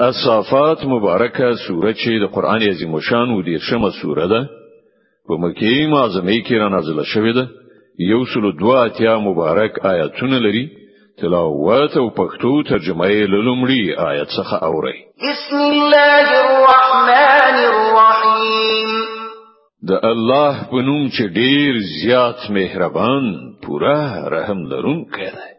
الصافات مبارکه سوره چې د قران عظیم شان و دې شمه سوره ده په مکه معظمه کې را نازله شوې ده یو سل دوا اتیا مبارک آیاتونه لري تلاوت او پښتو ترجمه یې لومړی آیت څخه اوري بسم الله الرحمن الرحیم د الله په نوم چې ډیر زیات مهربان پورا رحم لرونکی دی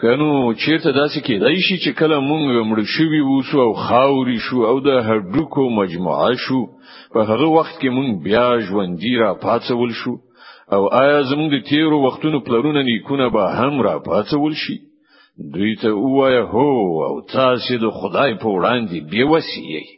کنو چیرته داسې کېدای شي چې کله مونږ مړ شوي اوسو او خاوري شو او د هډوکو مجموعه شو په هغه وخت کې مونږ بیا ژوندۍ را پاتول شو او آیا زمونږ د تیرو وختونو پلرونه نیکونه به هم را پاتول شي دوی ته وایه هو او تاسو د خدای په وړاندې بیوسی یئ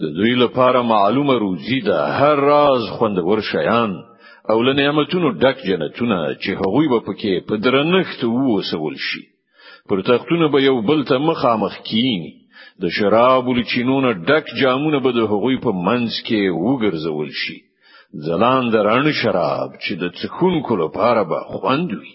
د دوی لپاره معلومه روزي ده هر راز خوندور شیان او له نعمتونو ډک جنتونه چې هغوی به پکې په درنښت ووسول شي پر تختونه به یو بل ته مخامخ کینی د شراب لچینونه ډک جامونه به د هغوی په منځ کې وګرځول شي ځلان درانه شراب چې د څخونکو لپاره به خوند وي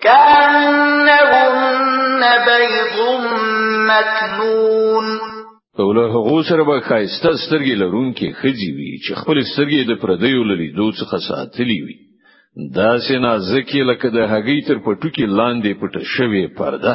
كأنهن بيض مكنون له هغه سره به خایسته سترګې لرونکې خځې وي چې خپل سترګې د پردیو لري دوه څخه ساتلې وي دا سينازکه لکه د هغې تر پټوکي لاندې پټه شوې پرده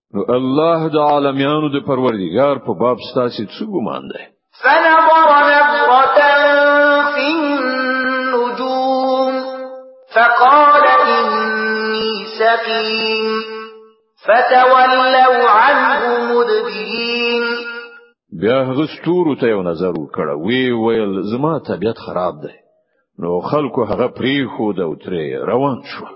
نو الله د عالمینو د پروردگار په باب ستاسو څه ګمان دی فنظر نظرة في النجوم فقال إني سقيم فتولوا عنه مدبرين بیا هغه ستورو ته یو نظر وکړ وی ویل زما طبیعت خراب دی نو خلکو هغه پریخو د وترې روان شول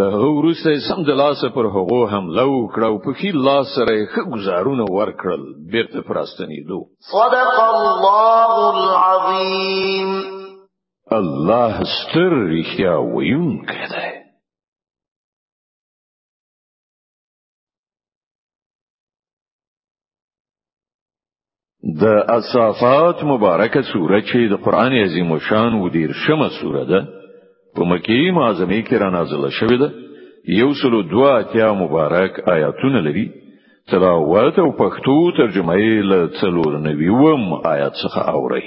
له ورسته سم د لاس پر هغو هم لو کړو په خي لاس سره ښه گزارونه ورکړل بیرته پراستنی دو صدق الله العظیم الله ستر رښتیا ویونکی دی د اصافات مبارکه سوره چې د قران عظیم شان و دیر شمه سوره ده په مکی معظمه کې را نازله شوې ده یو سلو دوا اتیا مبارک آیاتونه لري تلاوت او پښتو ترجمه یې له څلور نوي وم آیات څخه اوري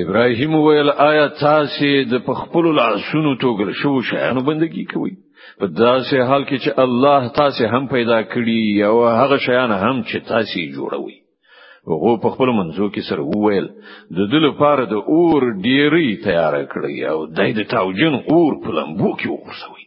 ابراهيم ویل آیا تاسو د پخپل لاسونو توګل شو شیانو بندگی کوي په داسې حال کې چې الله تاسو هم پیدا کړی او هغه شیان هم چې تاسو جوړوي هغه په خپل منځو کې سره وویل د دل لپاره د اور ډیری تیار کړی او دای د تاوجن اور په لمبو کې وخورسوي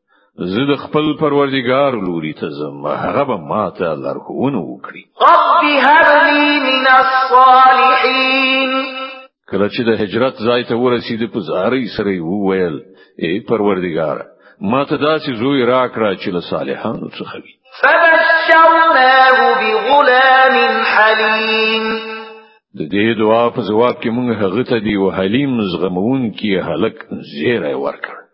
زه د خپل پروردګار لوري ته ځم هغه به ماته لارښوونه وکړي رب هب لي من الصالحين کله چې د هجرت ځای ته ورسید په زارۍ سره وویل ای پروردګار ما ته داسې زوی راکړه چې له صالحانو څخه وي فبشرناه بغلام حليم د دې دعا په جواب کې موږ هغه ته دی او حلیم زغمون کې هلک زیره ورکړ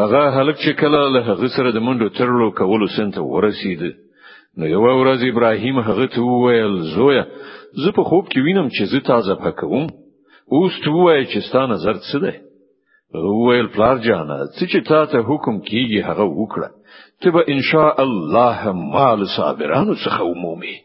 هغه هلک چې کله له هغه سره د منډو ترلو کولو سنت ورسید نو یو ورځ ابراهیم هغه ته وویل زویا زه په خوب کې وینم چې زه تازه پکوم اوس ته وای چې ستا نظر څه دی وویل پلار جانا څه چې تا ته حکم کیږي هغه وکړه ته به ان شاء الله مال صابرانو څخه ومومي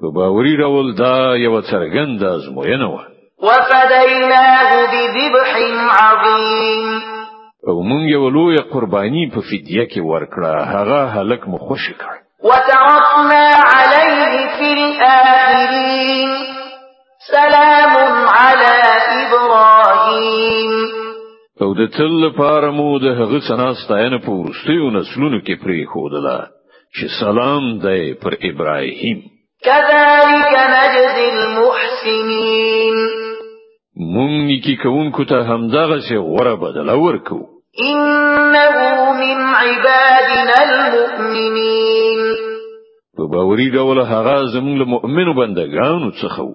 په باوري ډول دا یو څرګند ازموینه وه وفدیناه بذبح عظیم او مونږ یو لوی قربانی په فدیه کې ورکړه هغه هلک مو خوش کړ وتركنا عليه في الآخرين سلام على إبراهيم او د تل لپاره مو د هغه سنا ستاینه په ورستیو نسلونو کې پرې خودله چې سلام دی پر ابراهيم كذلك نجزي المحسنين مونږ نیکی کوونکو ته همدغه سي غوړه بدل ورکو انه من عبادنا المؤمنين په باوري ډول هغه زموږ له مؤمنو بندگانو څخه وو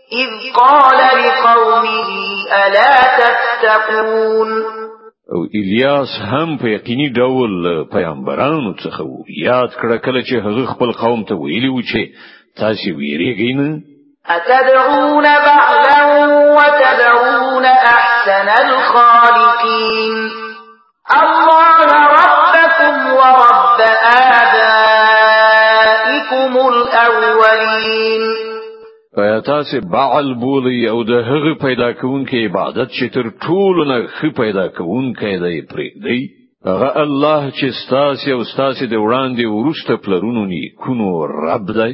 اذ قال لقومه الا تتقون او الیاس هم په یقیني ډول پیغمبرانو څخه وو یاد کړه کله چې هغه خپل قوم ته ویلی و چې تاسو ویریږئ نه اتدعون بعلا وتدعون احسن الخالقين الله ربكم ورب آبائكم الأولين ایا تاسو بعل بولی او د هغه پیدا کوونکې عبادت چې تر ټولو نه خې پیدا کوونکې دی پرې دی هغه الله چې ستاسو او ستاسو د وړاندې ورسته پلرونو نیکونو رب دی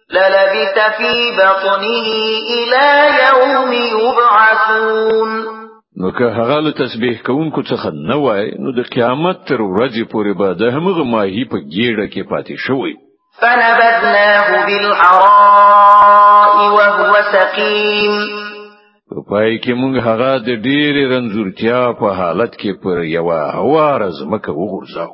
للبث في بطنه إلى يوم يبعثون نو که هغه له تسبیح کوونکو څخه نه وای نو د قیامت تر ورځې پورې به د همغه ماهی په ګیړه کې پاتې شوی فنبذناه بالعراء وهو سقيم په پای کې موږ هغه د ډېرې رنځورتیا په حالت کې پر یو هوار زمکه وغورځاو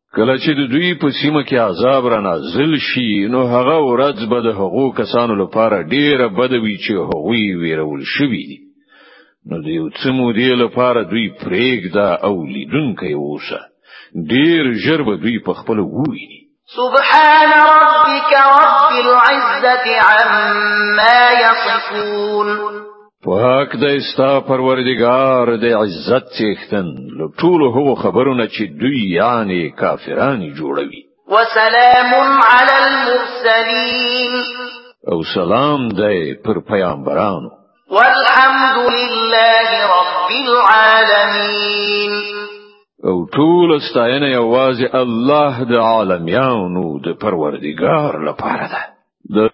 کله چې د دوی په سیمه کې عذاب را نازل شي نو هغه ورځ به د هغو کسانو لپاره ډیره بد وي چې هغوی ویرول شوي دي نو د یو څه مودې لپاره دوی پرېږده او لیدونکی اوسه ډیر ژر به دوی په خپل وویني سبحان ربك رب العزة عما يصفون پاک د استا پروردگار د عزت څښتن له ټول هو خبرونه چې دوی یعنی کافران جوړوي وسلام علی المرسلین او سلام دی پر پیامبرانو والحمد لله رب العالمین او ټول ستاینه یوازې الله د عالمیانو د پروردگار لپاره ده